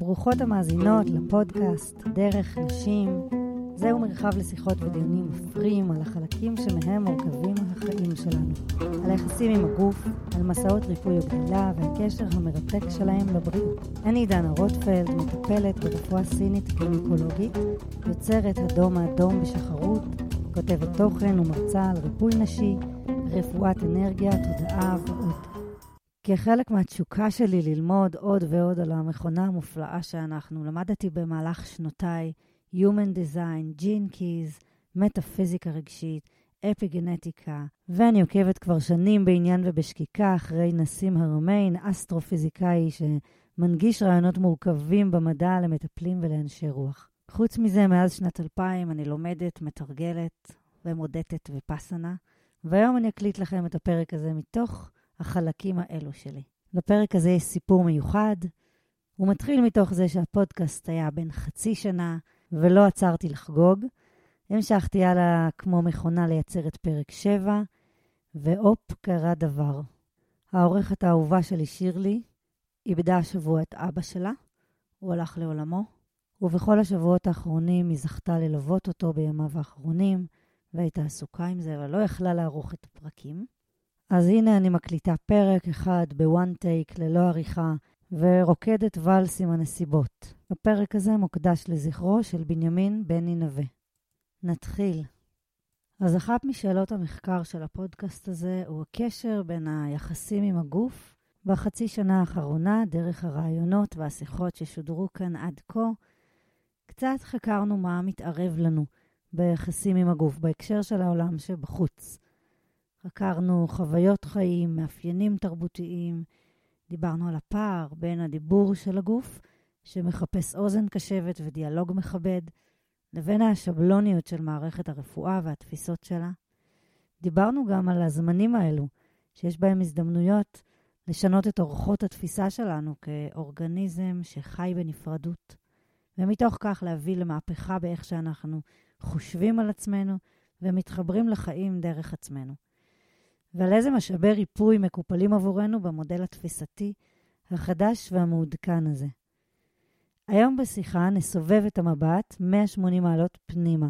ברוכות המאזינות לפודקאסט דרך נשים. זהו מרחב לשיחות ודיונים מפרים על החלקים שמהם מורכבים החיים שלנו. על היחסים עם הגוף, על מסעות ריפוי וגדילה והקשר המרתק שלהם לבריאות. אני דנה רוטפלד, מטפלת ברפואה סינית קליניקולוגית, יוצרת הדום האדום בשחרות, כותבת תוכן ומרצה על ריפוי נשי, רפואת אנרגיה, תודעה ועוד. כחלק מהתשוקה שלי ללמוד עוד ועוד על המכונה המופלאה שאנחנו, למדתי במהלך שנותיי Human Design, Gene Keys, מטאפיזיקה רגשית, אפיגנטיקה, ואני עוקבת כבר שנים בעניין ובשקיקה אחרי נסים הרמיין, אסטרופיזיקאי שמנגיש רעיונות מורכבים במדע למטפלים ולאנשי רוח. חוץ מזה, מאז שנת 2000 אני לומדת, מתרגלת ומודדת ופסנה, והיום אני אקליט לכם את הפרק הזה מתוך החלקים האלו שלי. לפרק הזה יש סיפור מיוחד. הוא מתחיל מתוך זה שהפודקאסט היה בן חצי שנה ולא עצרתי לחגוג. המשכתי הלאה כמו מכונה לייצר את פרק 7, והופ, קרה דבר. העורכת האהובה שלי, שירלי, איבדה השבוע את אבא שלה, הוא הלך לעולמו, ובכל השבועות האחרונים היא זכתה ללוות אותו בימיו האחרונים, והייתה עסוקה עם זה, אבל לא יכלה לערוך את הפרקים. אז הנה אני מקליטה פרק אחד בוואן טייק ללא עריכה, ורוקדת ואלס עם הנסיבות. הפרק הזה מוקדש לזכרו של בנימין בני נווה. נתחיל. אז אחת משאלות המחקר של הפודקאסט הזה הוא הקשר בין היחסים עם הגוף בחצי שנה האחרונה, דרך הרעיונות והשיחות ששודרו כאן עד כה. קצת חקרנו מה מתערב לנו ביחסים עם הגוף בהקשר של העולם שבחוץ. חקרנו חוויות חיים, מאפיינים תרבותיים, דיברנו על הפער בין הדיבור של הגוף, שמחפש אוזן קשבת ודיאלוג מכבד, לבין השבלוניות של מערכת הרפואה והתפיסות שלה. דיברנו גם על הזמנים האלו, שיש בהם הזדמנויות לשנות את אורחות התפיסה שלנו כאורגניזם שחי בנפרדות, ומתוך כך להביא למהפכה באיך שאנחנו חושבים על עצמנו ומתחברים לחיים דרך עצמנו. ועל איזה משאבי ריפוי מקופלים עבורנו במודל התפיסתי החדש והמעודכן הזה. היום בשיחה נסובב את המבט 180 מעלות פנימה,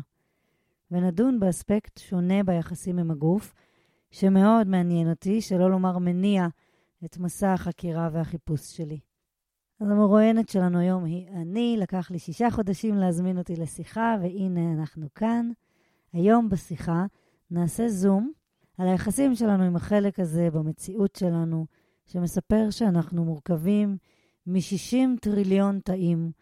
ונדון באספקט שונה ביחסים עם הגוף, שמאוד מעניין אותי, שלא לומר מניע את מסע החקירה והחיפוש שלי. אז המרואיינת שלנו היום היא אני, לקח לי שישה חודשים להזמין אותי לשיחה, והנה אנחנו כאן. היום בשיחה נעשה זום על היחסים שלנו עם החלק הזה במציאות שלנו, שמספר שאנחנו מורכבים מ-60 טריליון תאים,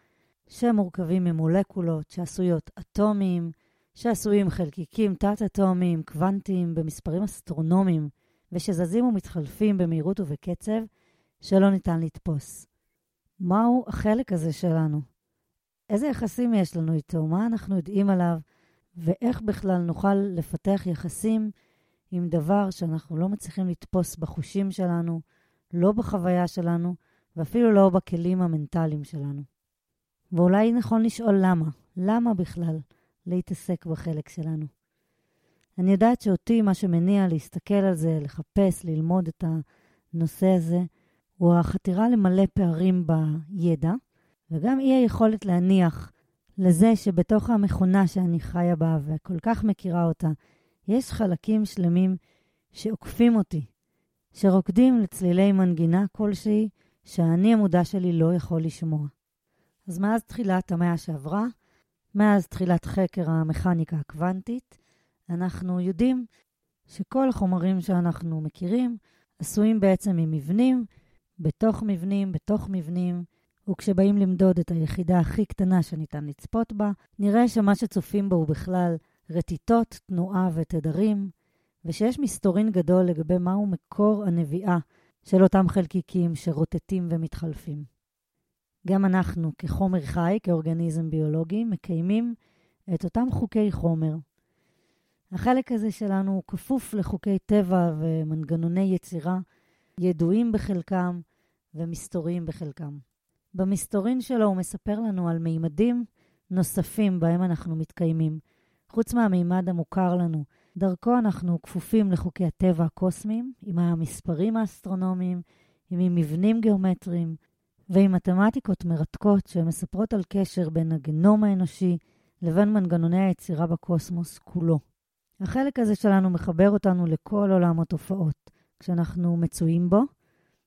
שמורכבים ממולקולות שעשויות אטומים, שעשויים חלקיקים תת-אטומיים, קוונטיים, במספרים אסטרונומיים, ושזזים ומתחלפים במהירות ובקצב שלא ניתן לתפוס. מהו החלק הזה שלנו? איזה יחסים יש לנו איתו? מה אנחנו יודעים עליו? ואיך בכלל נוכל לפתח יחסים עם דבר שאנחנו לא מצליחים לתפוס בחושים שלנו, לא בחוויה שלנו, ואפילו לא בכלים המנטליים שלנו. ואולי נכון לשאול למה. למה בכלל להתעסק בחלק שלנו? אני יודעת שאותי מה שמניע להסתכל על זה, לחפש, ללמוד את הנושא הזה, הוא החתירה למלא פערים בידע, וגם אי היכולת להניח לזה שבתוך המכונה שאני חיה בה וכל כך מכירה אותה, יש חלקים שלמים שעוקפים אותי, שרוקדים לצלילי מנגינה כלשהי שהאני המודע שלי לא יכול לשמוע. אז מאז תחילת המאה שעברה, מאז תחילת חקר המכניקה הקוונטית, אנחנו יודעים שכל החומרים שאנחנו מכירים עשויים בעצם ממבנים, בתוך מבנים, בתוך מבנים, וכשבאים למדוד את היחידה הכי קטנה שניתן לצפות בה, נראה שמה שצופים בו הוא בכלל רטיטות, תנועה ותדרים, ושיש מסתורין גדול לגבי מהו מקור הנביאה של אותם חלקיקים שרוטטים ומתחלפים. גם אנחנו, כחומר חי, כאורגניזם ביולוגי, מקיימים את אותם חוקי חומר. החלק הזה שלנו הוא כפוף לחוקי טבע ומנגנוני יצירה, ידועים בחלקם ומסתוריים בחלקם. במסתורין שלו הוא מספר לנו על מימדים נוספים בהם אנחנו מתקיימים, חוץ מהמימד המוכר לנו. דרכו אנחנו כפופים לחוקי הטבע הקוסמיים, עם המספרים האסטרונומיים, עם מבנים גיאומטריים, ועם מתמטיקות מרתקות שמספרות על קשר בין הגנום האנושי לבין מנגנוני היצירה בקוסמוס כולו. החלק הזה שלנו מחבר אותנו לכל עולם התופעות, כשאנחנו מצויים בו,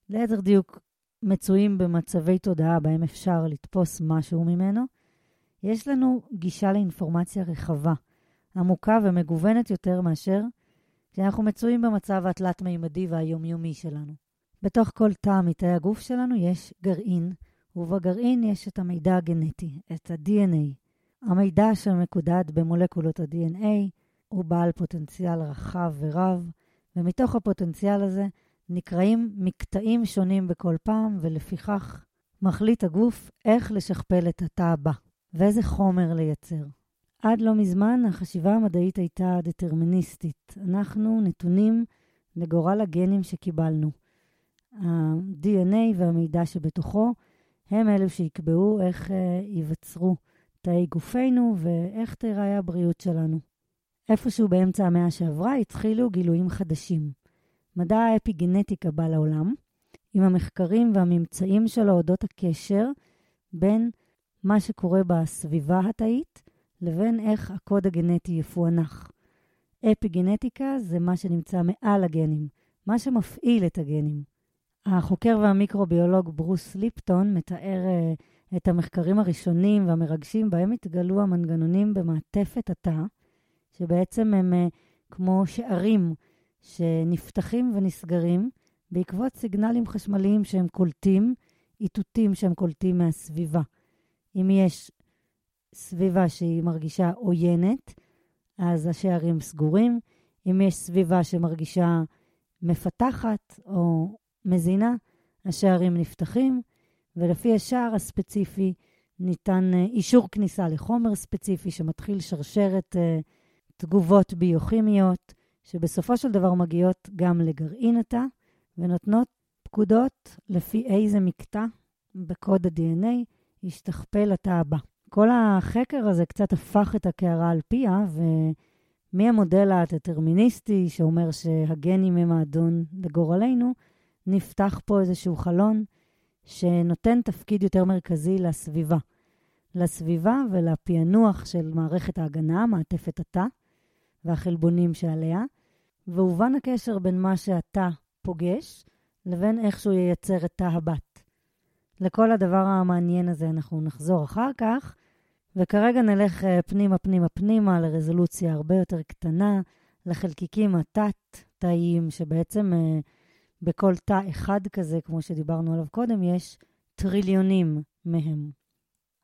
ליתר דיוק מצויים במצבי תודעה בהם אפשר לתפוס משהו ממנו, יש לנו גישה לאינפורמציה רחבה, עמוקה ומגוונת יותר מאשר כשאנחנו מצויים במצב התלת-מימדי והיומיומי שלנו. בתוך כל תא מתאי הגוף שלנו יש גרעין, ובגרעין יש את המידע הגנטי, את ה-DNA. המידע שמקודד במולקולות ה-DNA הוא בעל פוטנציאל רחב ורב, ומתוך הפוטנציאל הזה נקראים מקטעים שונים בכל פעם, ולפיכך מחליט הגוף איך לשכפל את התא הבא, ואיזה חומר לייצר. עד לא מזמן החשיבה המדעית הייתה דטרמיניסטית. אנחנו נתונים לגורל הגנים שקיבלנו. ה-DNA והמידע שבתוכו הם אלו שיקבעו איך uh, ייווצרו תאי גופנו ואיך תיראה הבריאות שלנו. איפשהו באמצע המאה שעברה התחילו גילויים חדשים. מדע האפיגנטיקה בא לעולם, עם המחקרים והממצאים שלו אודות הקשר בין מה שקורה בסביבה התאית לבין איך הקוד הגנטי יפוענח. אפיגנטיקה זה מה שנמצא מעל הגנים, מה שמפעיל את הגנים. החוקר והמיקרוביולוג ברוס ליפטון מתאר uh, את המחקרים הראשונים והמרגשים בהם התגלו המנגנונים במעטפת התא, שבעצם הם uh, כמו שערים שנפתחים ונסגרים בעקבות סיגנלים חשמליים שהם קולטים, איתותים שהם קולטים מהסביבה. אם יש סביבה שהיא מרגישה עוינת, אז השערים סגורים. אם יש סביבה שמרגישה מפתחת או מזינה, השערים נפתחים, ולפי השער הספציפי ניתן אה, אישור כניסה לחומר ספציפי שמתחיל שרשרת uh, תגובות ביוכימיות, שבסופו של דבר מגיעות גם לגרעין התא, ונותנות פקודות לפי איזה מקטע בקוד ה-DNA ישתכפל התא הבא. כל החקר הזה קצת הפך את הקערה על פיה, ומהמודל הדטרמיניסטי שאומר שהגנים הם האדון לגורלנו, נפתח פה איזשהו חלון שנותן תפקיד יותר מרכזי לסביבה. לסביבה ולפענוח של מערכת ההגנה, מעטפת התא והחלבונים שעליה, והובן הקשר בין מה שאתה פוגש לבין איך שהוא ייצר את תא הבת. לכל הדבר המעניין הזה אנחנו נחזור אחר כך, וכרגע נלך אה, פנימה, פנימה, פנימה לרזולוציה הרבה יותר קטנה, לחלקיקים התת-תאיים, שבעצם אה, בכל תא אחד כזה, כמו שדיברנו עליו קודם, יש טריליונים מהם.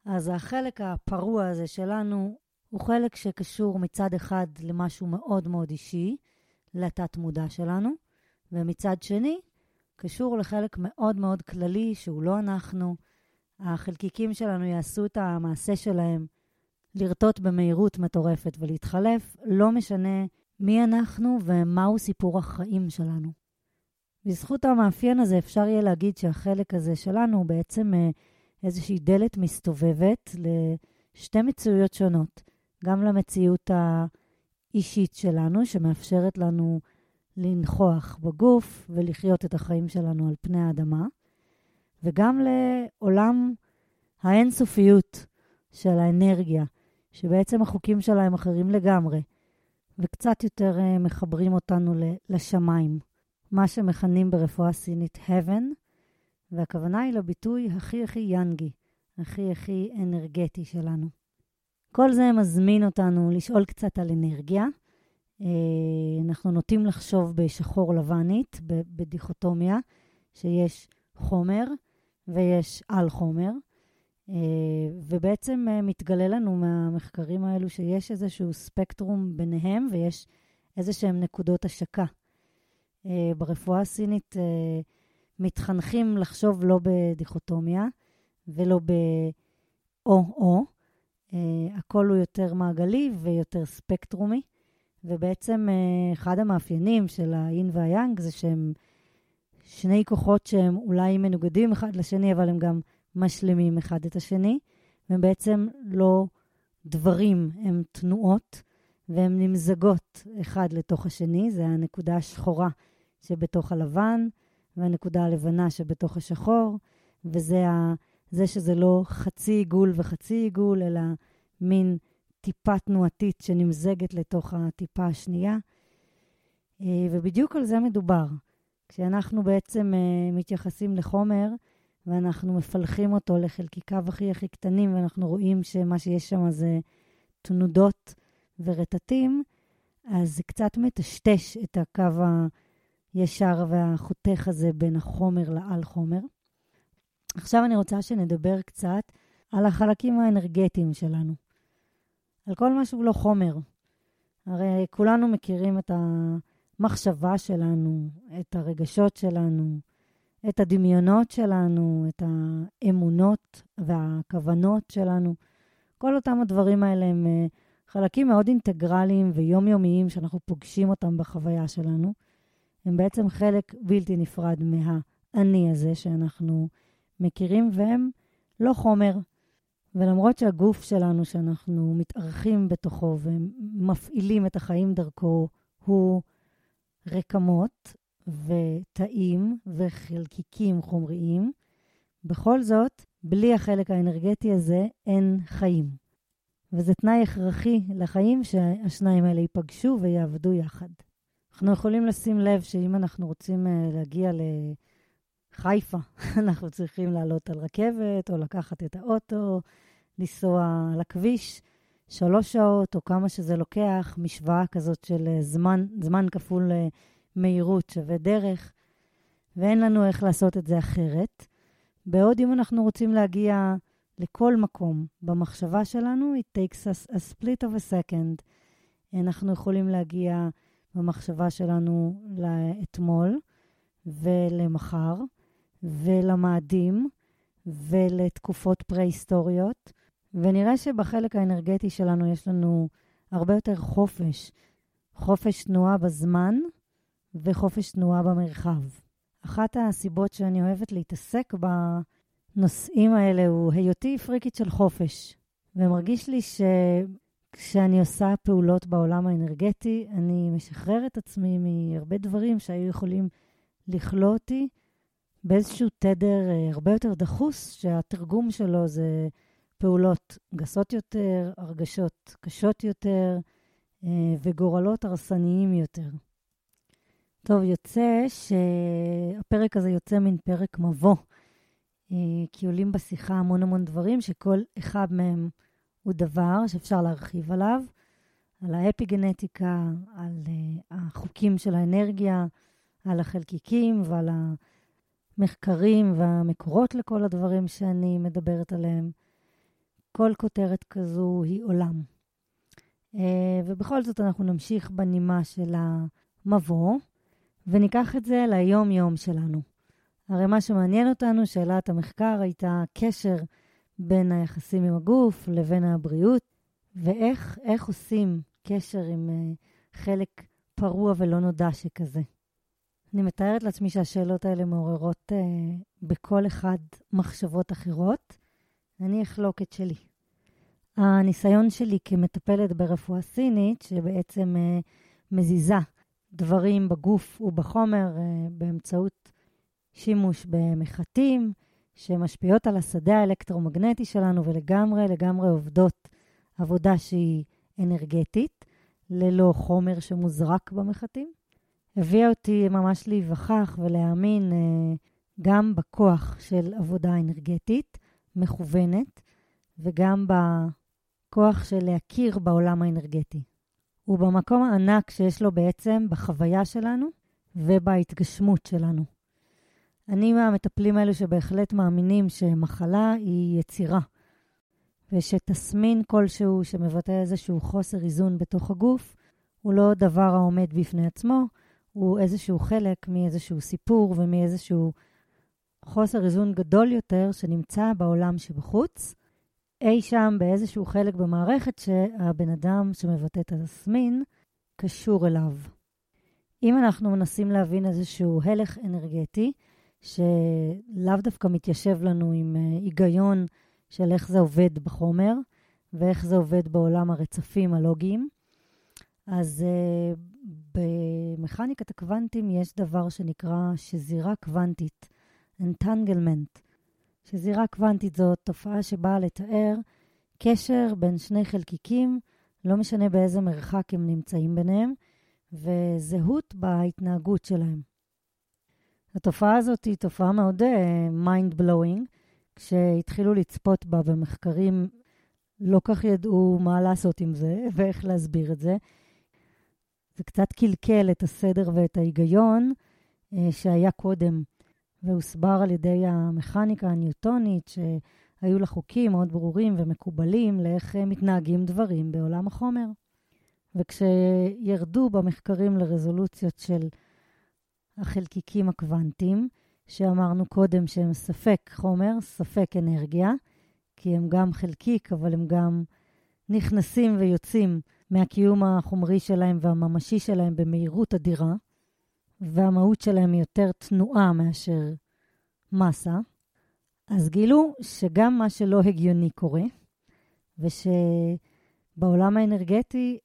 אז החלק הפרוע הזה שלנו הוא חלק שקשור מצד אחד למשהו מאוד מאוד אישי, לתת-מודע שלנו, ומצד שני, קשור לחלק מאוד מאוד כללי, שהוא לא אנחנו. החלקיקים שלנו יעשו את המעשה שלהם לרטוט במהירות מטורפת ולהתחלף, לא משנה מי אנחנו ומהו סיפור החיים שלנו. בזכות המאפיין הזה אפשר יהיה להגיד שהחלק הזה שלנו הוא בעצם אה, איזושהי דלת מסתובבת לשתי מציאויות שונות. גם למציאות האישית שלנו, שמאפשרת לנו לנכוח בגוף ולחיות את החיים שלנו על פני האדמה, וגם לעולם האינסופיות של האנרגיה, שבעצם החוקים שלה הם אחרים לגמרי, וקצת יותר אה, מחברים אותנו לשמיים. מה שמכנים ברפואה סינית heaven, והכוונה היא לביטוי הכי הכי יאנגי, הכי הכי אנרגטי שלנו. כל זה מזמין אותנו לשאול קצת על אנרגיה. אה, אנחנו נוטים לחשוב בשחור לבנית, בדיכוטומיה, שיש חומר ויש על חומר, אה, ובעצם אה, מתגלה לנו מהמחקרים האלו שיש איזשהו ספקטרום ביניהם ויש איזה שהם נקודות השקה. אה, ברפואה הסינית מתחנכים לחשוב לא בדיכוטומיה ולא באו-או. הכל הוא יותר מעגלי ויותר ספקטרומי, ובעצם אחד המאפיינים של האין והיאנג זה שהם שני כוחות שהם אולי מנוגדים אחד לשני, אבל הם גם משלימים אחד את השני, והם בעצם לא דברים, הם תנועות, והן נמזגות אחד לתוך השני, זה הנקודה השחורה שבתוך הלבן, והנקודה הלבנה שבתוך השחור, וזה ה, זה שזה לא חצי עיגול וחצי עיגול, אלא מין טיפה תנועתית שנמזגת לתוך הטיפה השנייה. אה, ובדיוק על זה מדובר. כשאנחנו בעצם אה, מתייחסים לחומר ואנחנו מפלחים אותו לחלקיקיו הכי הכי קטנים, ואנחנו רואים שמה שיש שם זה תנודות ורטטים, אז זה קצת מטשטש את הקו הישר והחותך הזה בין החומר לעל חומר. עכשיו אני רוצה שנדבר קצת על החלקים האנרגטיים שלנו, על כל מה שהוא לא חומר. הרי כולנו מכירים את המחשבה שלנו, את הרגשות שלנו, את הדמיונות שלנו, את האמונות והכוונות שלנו. כל אותם הדברים האלה הם אה, חלקים מאוד אינטגרליים ויומיומיים שאנחנו פוגשים אותם בחוויה שלנו. הם בעצם חלק בלתי נפרד מהאני הזה שאנחנו מכירים, והם לא חומר. ולמרות שהגוף שלנו, שאנחנו מתארחים בתוכו ומפעילים את החיים דרכו, הוא רקמות ותאים וחלקיקים חומריים, בכל זאת, בלי החלק האנרגטי הזה אין חיים. וזה תנאי הכרחי לחיים שהשניים האלה ייפגשו ויעבדו יחד. אנחנו יכולים לשים לב שאם אנחנו רוצים אה, להגיע לחיפה, אנחנו צריכים לעלות על רכבת, או לקחת את האוטו, לנסוע על הכביש שלוש שעות, או כמה שזה לוקח, משוואה כזאת של אה, זמן, זמן כפול אה, מהירות שווה דרך, ואין לנו איך לעשות את זה אחרת. בעוד אם אנחנו רוצים להגיע לכל מקום במחשבה שלנו, it takes us a split of a second. אנחנו יכולים להגיע במחשבה שלנו לאתמול ולמחר ולמאדים ולתקופות פרה-היסטוריות, ונראה שבחלק האנרגטי שלנו יש לנו הרבה יותר חופש. חופש תנועה בזמן וחופש תנועה במרחב. אחת הסיבות שאני אוהבת להתעסק בנושאים האלה הוא היותי פריקית של חופש. ומרגיש לי שכשאני עושה פעולות בעולם האנרגטי, אני משחררת עצמי מהרבה דברים שהיו יכולים לכלוא אותי באיזשהו תדר אה, הרבה יותר דחוס, שהתרגום שלו זה פעולות גסות יותר, הרגשות קשות יותר אה, וגורלות הרסניים יותר. טוב, יוצא שהפרק הזה יוצא מן פרק מבוא, אה, כי עולים בשיחה המון המון דברים, שכל אחד מהם הוא דבר שאפשר להרחיב עליו, על האפיגנטיקה, על אה, החוקים של האנרגיה, על החלקיקים ועל המחקרים והמקורות לכל הדברים שאני מדברת עליהם. כל כותרת כזו היא עולם. אה, ובכל זאת אנחנו נמשיך בנימה של המבוא. וניקח את זה ליום-יום שלנו. הרי מה שמעניין אותנו, שאלת המחקר, הייתה קשר בין היחסים עם הגוף לבין הבריאות, ואיך עושים קשר עם uh, חלק פרוע ולא נודע שכזה. אני מתארת לעצמי שהשאלות האלה מעוררות uh, בכל אחד מחשבות אחרות. אני אחלוק את שלי. הניסיון שלי כמטפלת ברפואה סינית, שבעצם uh, מזיזה דברים בגוף ובחומר אה, באמצעות שימוש במחטים שמשפיעות על השדה האלקטרומגנטי שלנו ולגמרי לגמרי עובדות עבודה שהיא אנרגטית, ללא חומר שמוזרק במחטים. הביאה אותי ממש להיווכח ולהאמין אה, גם בכוח של עבודה אנרגטית מכוונת וגם בכוח של להכיר בעולם האנרגטי. הוא במקום הענק שיש לו בעצם בחוויה שלנו ובהתגשמות שלנו. אני מהמטפלים האלו שבהחלט מאמינים שמחלה היא יצירה, ושתסמין כלשהו שמבטא איזשהו חוסר איזון בתוך הגוף, הוא לא דבר העומד בפני עצמו, הוא איזשהו חלק מאיזשהו סיפור ומאיזשהו חוסר איזון גדול יותר שנמצא בעולם שבחוץ, אי שם באיזשהו חלק במערכת שהבן אדם שמבטא את התסמין קשור אליו. אם אנחנו מנסים להבין איזשהו הלך אנרגטי, שלאו דווקא מתיישב לנו עם אה, היגיון של איך זה עובד בחומר ואיך זה עובד בעולם הרצפים הלוגיים, אז uh, במכניקת הקוונטים יש דבר שנקרא שזירה קוונטית, entanglement. שזירה קוונטית זו תופעה שבאה לתאר קשר בין שני חלקיקים, לא משנה באיזה מרחק הם נמצאים ביניהם, וזהות בהתנהגות שלהם. התופעה הזאת היא תופעה מאוד mind uh, blowing. כשהתחילו לצפות בה במחקרים, לא כל כך ידעו מה לעשות עם זה ואיך להסביר את זה. זה קצת קלקל את הסדר ואת ההיגיון אה, שהיה קודם, והוסבר על ידי המכניקה הניוטונית, שהיו לה חוקים מאוד ברורים ומקובלים לאיך אה, מתנהגים דברים בעולם החומר. וכשירדו במחקרים לרזולוציות של החלקיקים הקוונטיים, שאמרנו קודם שהם ספק חומר, ספק אנרגיה, כי הם גם חלקיק, אבל הם גם נכנסים ויוצאים מהקיום החומרי שלהם והממשי שלהם במהירות אדירה, והמהות שלהם היא יותר תנועה מאשר מסה. אז גילו שגם מה שלא הגיוני קורה, ושבעולם האנרגטי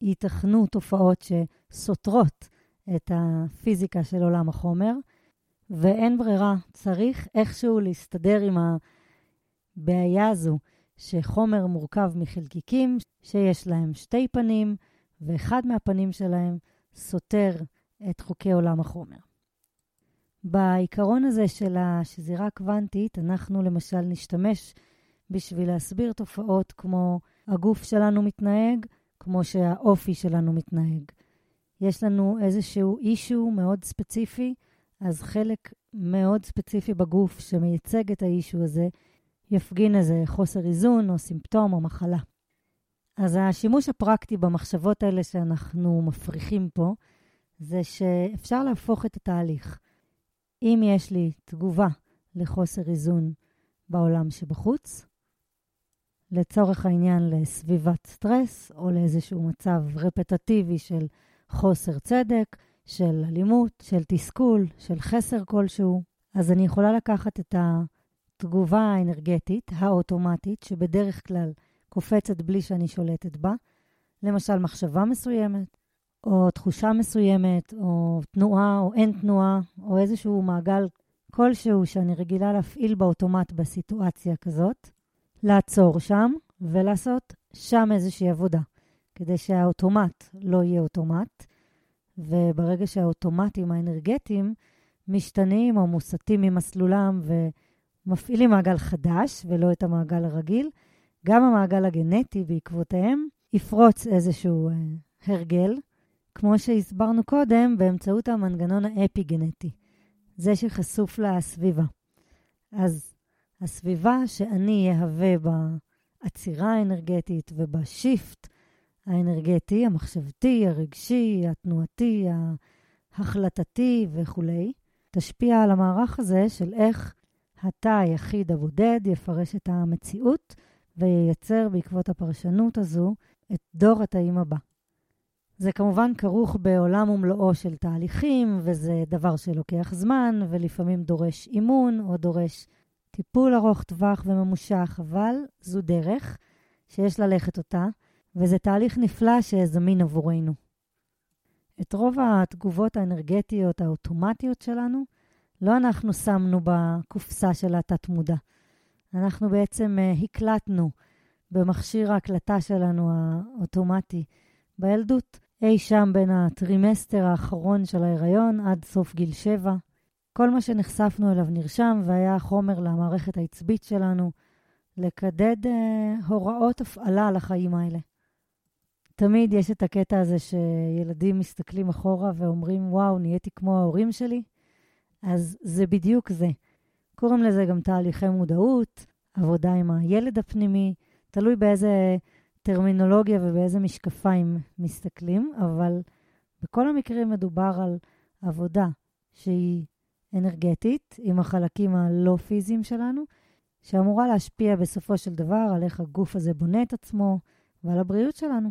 ייתכנו תופעות שסותרות את הפיזיקה של עולם החומר, ואין ברירה, צריך איכשהו להסתדר עם הבעיה הזו, שחומר מורכב מחלקיקים שיש להם שתי פנים, ואחד מהפנים שלהם סותר את חוקי עולם החומר. בעיקרון הזה של השזירה הקוונטית, אנחנו למשל נשתמש בשביל להסביר תופעות כמו הגוף שלנו מתנהג, כמו שהאופי שלנו מתנהג. יש לנו איזשהו אישו מאוד ספציפי, אז חלק מאוד ספציפי בגוף שמייצג את האישו הזה, יפגין איזה חוסר איזון או סימפטום או מחלה. אז השימוש הפרקטי במחשבות האלה שאנחנו מפריחים פה, זה שאפשר להפוך את התהליך. אם יש לי תגובה לחוסר איזון בעולם שבחוץ, לצורך העניין לסביבת סטרס או לאיזשהו מצב רפטטיבי של חוסר צדק, של אלימות, של תסכול, של חסר כלשהו, אז אני יכולה לקחת את התגובה האנרגטית האוטומטית, שבדרך כלל קופצת בלי שאני שולטת בה, למשל מחשבה מסוימת, או תחושה מסוימת, או תנועה, או אין תנועה, או איזשהו מעגל כלשהו שאני רגילה להפעיל באוטומט בסיטואציה כזאת, לעצור שם ולעשות שם איזושהי עבודה, כדי שהאוטומט לא יהיה אוטומט, וברגע שהאוטומטים האנרגטיים משתנים או מוסטים ממסלולם ומפעילים מעגל חדש ולא את המעגל הרגיל, גם המעגל הגנטי בעקבותיהם יפרוץ איזשהו אה, הרגל, כמו שהסברנו קודם, באמצעות המנגנון האפי-גנטי, זה שחשוף לסביבה. אז הסביבה שאני אהווה בעצירה האנרגטית ובשיפט האנרגטי, המחשבתי, הרגשי, התנועתי, ההחלטתי וכולי, תשפיע על המערך הזה של איך התא היחיד הבודד יפרש את המציאות וייצר בעקבות הפרשנות הזו את דור התאים הבא. זה כמובן כרוך בעולם ומלואו של תהליכים, וזה דבר שלוקח זמן, ולפעמים דורש אימון או דורש טיפול ארוך טווח וממושך, אבל זו דרך שיש ללכת אותה, וזה תהליך נפלא שזמין עבורנו. את רוב התגובות האנרגטיות האוטומטיות שלנו, לא אנחנו שמנו בקופסה של התת-מודע. אנחנו בעצם uh, הקלטנו במכשיר ההקלטה שלנו האוטומטי בילדות, אי שם בין הטרימסטר האחרון של ההיריון עד סוף גיל 7. כל מה שנחשפנו אליו נרשם והיה חומר למערכת העצבית שלנו לקדד uh, הוראות הפעלה לחיים האלה. תמיד יש את הקטע הזה שילדים מסתכלים אחורה ואומרים, וואו, נהייתי כמו ההורים שלי. אז זה בדיוק זה. קוראים לזה גם תהליכי מודעות, עבודה עם הילד הפנימי, תלוי באיזה טרמינולוגיה ובאיזה משקפיים מסתכלים, אבל בכל המקרים מדובר על עבודה שהיא אנרגטית, עם החלקים הלא פיזיים שלנו, שאמורה להשפיע בסופו של דבר על איך הגוף הזה בונה את עצמו ועל הבריאות שלנו.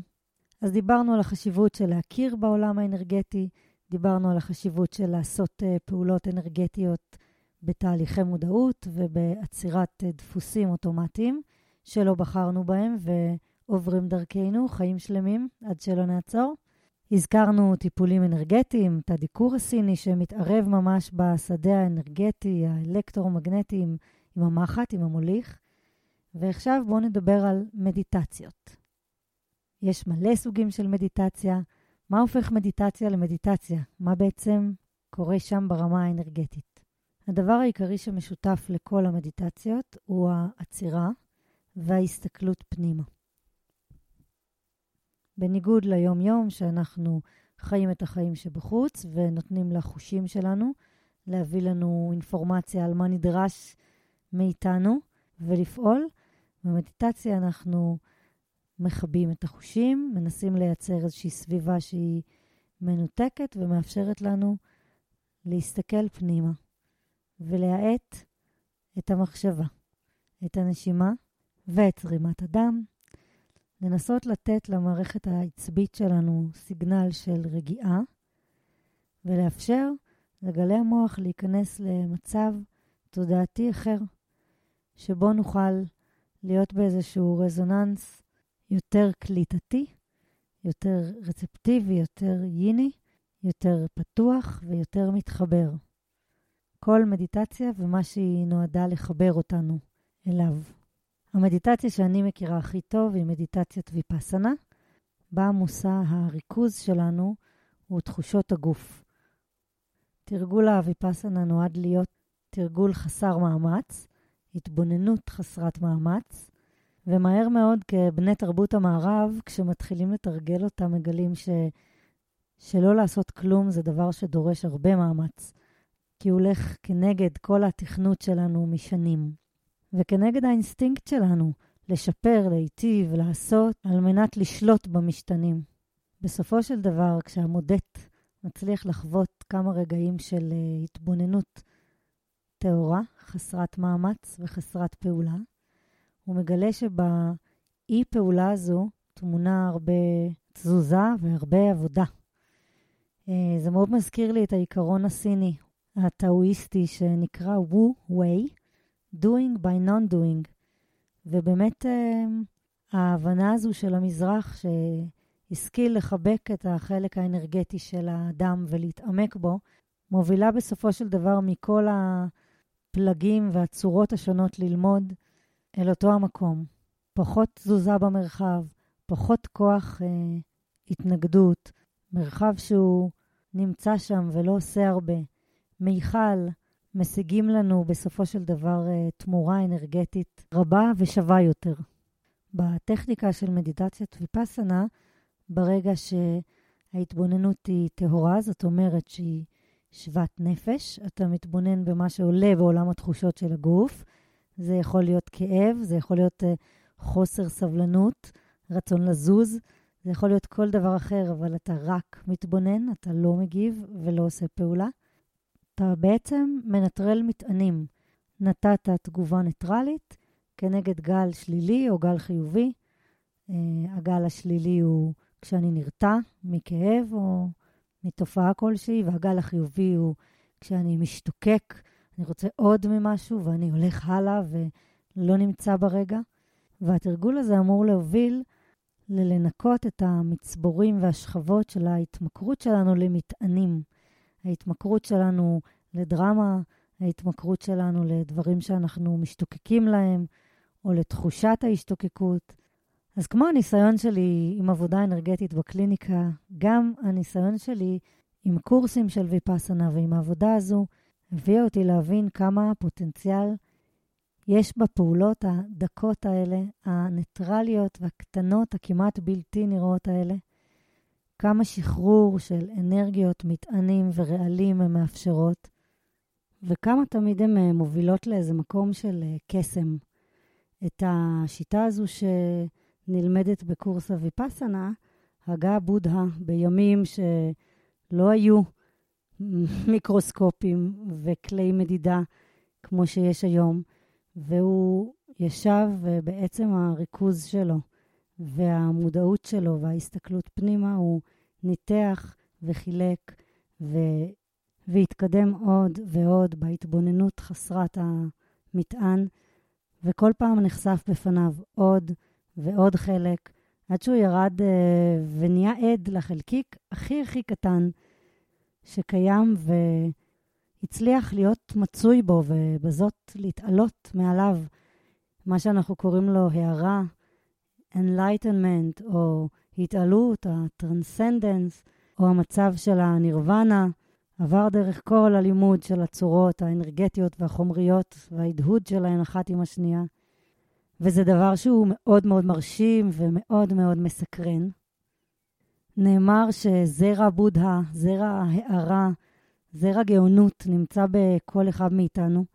אז דיברנו על החשיבות של להכיר בעולם האנרגטי, דיברנו על החשיבות של לעשות uh, פעולות אנרגטיות בתהליכי מודעות ובעצירת uh, דפוסים אוטומטיים שלא בחרנו בהם ועוברים דרכנו חיים שלמים עד שלא נעצור. הזכרנו טיפולים אנרגטיים, את הדיקור הסיני שמתערב ממש בשדה האנרגטי, האלקטרומגנטי, עם, עם המחט, עם המוליך. ועכשיו בואו נדבר על מדיטציות. יש מלא סוגים של מדיטציה. מה הופך מדיטציה למדיטציה? מה בעצם קורה שם ברמה האנרגטית? הדבר העיקרי שמשותף לכל המדיטציות הוא העצירה וההסתכלות פנימה. בניגוד ליום-יום שאנחנו חיים את החיים שבחוץ ונותנים לחושים שלנו להביא לנו אינפורמציה על מה נדרש מאיתנו ולפעול, במדיטציה אנחנו מכבים את החושים, מנסים לייצר איזושהי סביבה שהיא מנותקת ומאפשרת לנו להסתכל פנימה ולהאט את המחשבה, את הנשימה ואת זרימת הדם, לנסות לתת למערכת העצבית שלנו סיגנל של רגיעה ולאפשר לגלי המוח להיכנס למצב תודעתי אחר, שבו נוכל להיות באיזשהו רזוננס יותר קליטתי, יותר רצפטיבי, יותר ייני, יותר פתוח ויותר מתחבר. כל מדיטציה ומה שהיא נועדה לחבר אותנו אליו. המדיטציה שאני מכירה הכי טוב היא מדיטציית ויפאסנה, בה מושא הריכוז שלנו הוא תחושות הגוף. תרגול הוויפאסנה נועד להיות תרגול חסר מאמץ, התבוננות חסרת מאמץ, ומהר מאוד כבני תרבות המערב, כשמתחילים לתרגל אותה, מגלים ש... שלא לעשות כלום זה דבר שדורש הרבה מאמץ, כי הוא הולך כנגד כל התכנות שלנו משנים, וכנגד האינסטינקט שלנו לשפר, להיטיב, לעשות, על מנת לשלוט במשתנים. בסופו של דבר, כשהמודט מצליח לחוות כמה רגעים של uh, התבוננות טהורה, חסרת מאמץ וחסרת פעולה, הוא מגלה שבאי פעולה הזו טמונה הרבה תזוזה והרבה עבודה. אה, זה מאוד מזכיר לי את העיקרון הסיני, הטאואיסטי, שנקרא wu way, doing by non-doing. ובאמת אה, ההבנה הזו של המזרח, שהשכיל לחבק את החלק האנרגטי של האדם ולהתעמק בו, מובילה בסופו של דבר מכל הפלגים והצורות השונות ללמוד אל אותו המקום. פחות תזוזה במרחב, פחות כוח אה, התנגדות, מרחב שהוא נמצא שם ולא עושה הרבה. מיכל משיגים לנו בסופו של דבר אה, תמורה אנרגטית רבה ושווה יותר. בטכניקה של מדיטציית ויפאסנה, ברגע שההתבוננות היא טהורה, זאת אומרת שהיא שוות נפש, אתה מתבונן במה שעולה בעולם התחושות של הגוף, זה יכול להיות כאב, זה יכול להיות uh, חוסר סבלנות, רצון לזוז, זה יכול להיות כל דבר אחר, אבל אתה רק מתבונן, אתה לא מגיב ולא עושה פעולה. אתה בעצם מנטרל מטענים. נתת תגובה ניטרלית כנגד גל שלילי או גל חיובי. Uh, הגל השלילי הוא כשאני נרתע מכאב או מתופעה כלשהי, והגל החיובי הוא כשאני משתוקק אני רוצה עוד ממשהו ואני הולך הלאה ולא נמצא ברגע. והתרגול הזה אמור להוביל ללנקות את המצבורים והשכבות של ההתמכרות שלנו למטענים. ההתמכרות שלנו לדרמה, ההתמכרות שלנו לדברים שאנחנו משתוקקים להם, או לתחושת ההשתוקקות. אז כמו הניסיון שלי עם עבודה אנרגטית בקליניקה, גם הניסיון שלי עם קורסים של ויפאסנה ועם העבודה הזו, הביאה אותי להבין כמה פוטנציאל יש בפעולות הדקות האלה, הניטרליות והקטנות, הכמעט בלתי נראות האלה. כמה שחרור של אנרגיות, מטענים ורעלים הן מאפשרות, וכמה תמיד הן אה, מובילות לאיזה מקום של אה, קסם. את השיטה הזו שנלמדת בקורס הוויפאסנה, הגה בודהה בימים שלא היו מיקרוסקופים וכלי מדידה כמו שיש היום, והוא ישב ובעצם הריכוז שלו והמודעות שלו וההסתכלות פנימה, הוא ניתח וחילק ו... והתקדם עוד ועוד בהתבוננות חסרת המטען, וכל פעם נחשף בפניו עוד ועוד חלק, עד שהוא ירד uh, ונהיה עד לחלקיק הכי הכי קטן שקיים הצליח להיות מצוי בו ובזאת להתעלות מעליו, מה שאנחנו קוראים לו הערה, enlightenment, או התעלות, הטרנסנדנס, או המצב של הנירוונה, עבר דרך כל הלימוד של הצורות האנרגטיות והחומריות וההדהוד שלהן אחת עם השנייה. וזה דבר שהוא מאוד מאוד מרשים ומאוד מאוד מסקרן. נאמר שזרע בודהה, זרע ההארה, זרע גאונות, נמצא בכל אחד מאיתנו,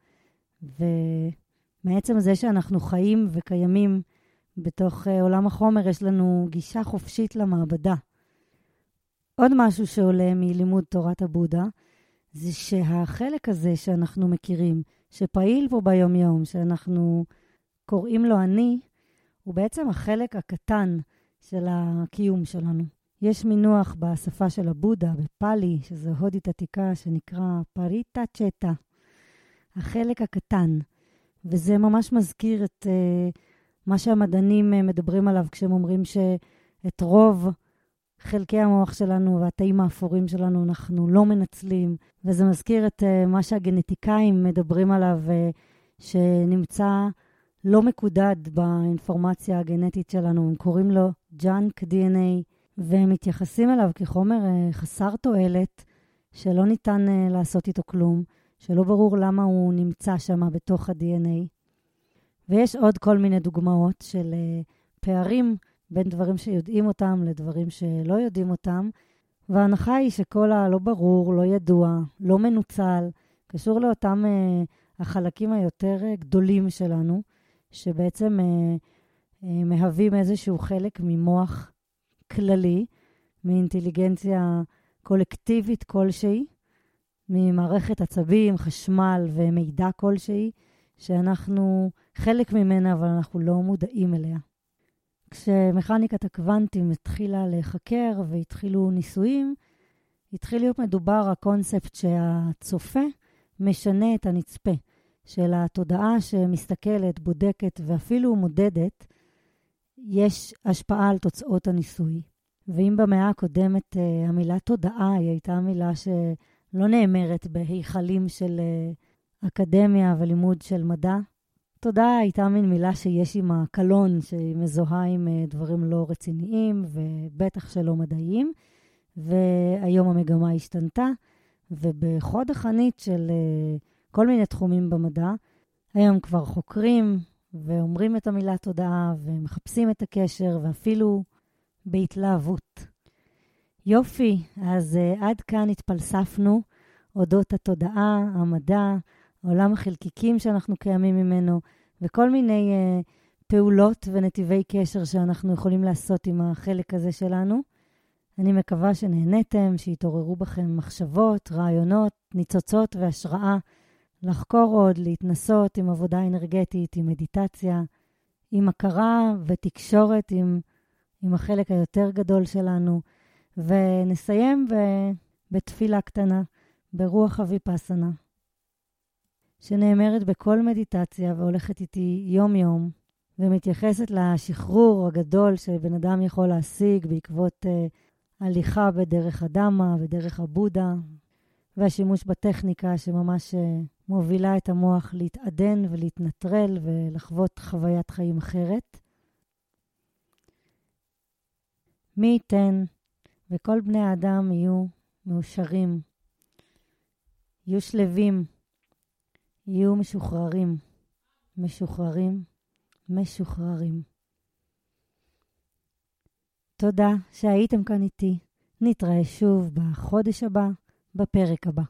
ומעצם זה שאנחנו חיים וקיימים בתוך אה, עולם החומר, יש לנו גישה חופשית למעבדה. עוד משהו שעולה מלימוד תורת הבודה, זה שהחלק הזה שאנחנו מכירים, שפעיל פה ביום-יום, שאנחנו קוראים לו אני, הוא בעצם החלק הקטן של הקיום שלנו. יש מינוח בשפה של הבודה, בפאלי, שזו הודית עתיקה, שנקרא פריטה צ'טה, החלק הקטן. וזה ממש מזכיר את uh, מה שהמדענים uh, מדברים עליו כשהם אומרים שאת רוב חלקי המוח שלנו והתאים האפורים שלנו אנחנו לא מנצלים, וזה מזכיר את uh, מה שהגנטיקאים מדברים עליו, uh, שנמצא לא מקודד באינפורמציה הגנטית שלנו. הם קוראים לו ג'אנק DNA, והם מתייחסים אליו כחומר חסר תועלת, שלא ניתן לעשות איתו כלום, שלא ברור למה הוא נמצא שם בתוך ה-DNA. ויש עוד כל מיני דוגמאות של uh, פערים בין דברים שיודעים אותם לדברים שלא יודעים אותם, וההנחה היא שכל הלא ברור, לא ידוע, לא מנוצל, קשור לאותם uh, החלקים היותר uh, גדולים שלנו, שבעצם uh, uh, מהווים איזשהו חלק ממוח כללי, מאינטליגנציה קולקטיבית כלשהי, ממערכת עצבים, חשמל ומידע כלשהי, שאנחנו חלק ממנה, אבל אנחנו לא מודעים אליה. כשמכניקת הקוונטים התחילה להיחקר והתחילו ניסויים, התחיל להיות מדובר הקונספט שהצופה משנה את הנצפה, של התודעה שמסתכלת, בודקת ואפילו מודדת, יש השפעה על תוצאות הניסוי. ואם במאה הקודמת uh, המילה תודעה היא הייתה מילה שלא נאמרת בהיכלים של uh, אקדמיה ולימוד של מדע, תודה הייתה מין מילה שיש עימה קלון, שהיא מזוהה עם אה, דברים לא רציניים ובטח שלא מדעיים, והיום המגמה השתנתה, ובחוד החנית של אה, כל מיני תחומים במדע, היום כבר חוקרים ואומרים את המילה תודעה ומחפשים את הקשר, ואפילו בהתלהבות. יופי, אז uh, עד כאן התפלספנו. אודות התודעה, המדע, עולם החלקיקים שאנחנו קיימים ממנו, וכל מיני uh, פעולות ונתיבי קשר שאנחנו יכולים לעשות עם החלק הזה שלנו. אני מקווה שנהניתם, שיתעוררו בכם מחשבות, רעיונות, ניצוצות והשראה לחקור עוד, להתנסות עם עבודה אנרגטית, עם מדיטציה, עם הכרה ותקשורת עם, עם החלק היותר גדול שלנו. ונסיים בתפילה קטנה, ברוח אביפסנה. שנאמרת בכל מדיטציה והולכת איתי יום-יום, ומתייחסת לשחרור הגדול שבן אדם יכול להשיג בעקבות uh, הליכה בדרך הדמה, בדרך הבודה, והשימוש בטכניקה שממש uh, מובילה את המוח להתעדן ולהתנטרל ולחוות חוויית חיים אחרת. מי ייתן וכל בני האדם יהיו מאושרים, יהיו שלווים, יהיו משוחררים, משוחררים, משוחררים. תודה שהייתם כאן איתי. נתראה שוב בחודש הבא, בפרק הבא.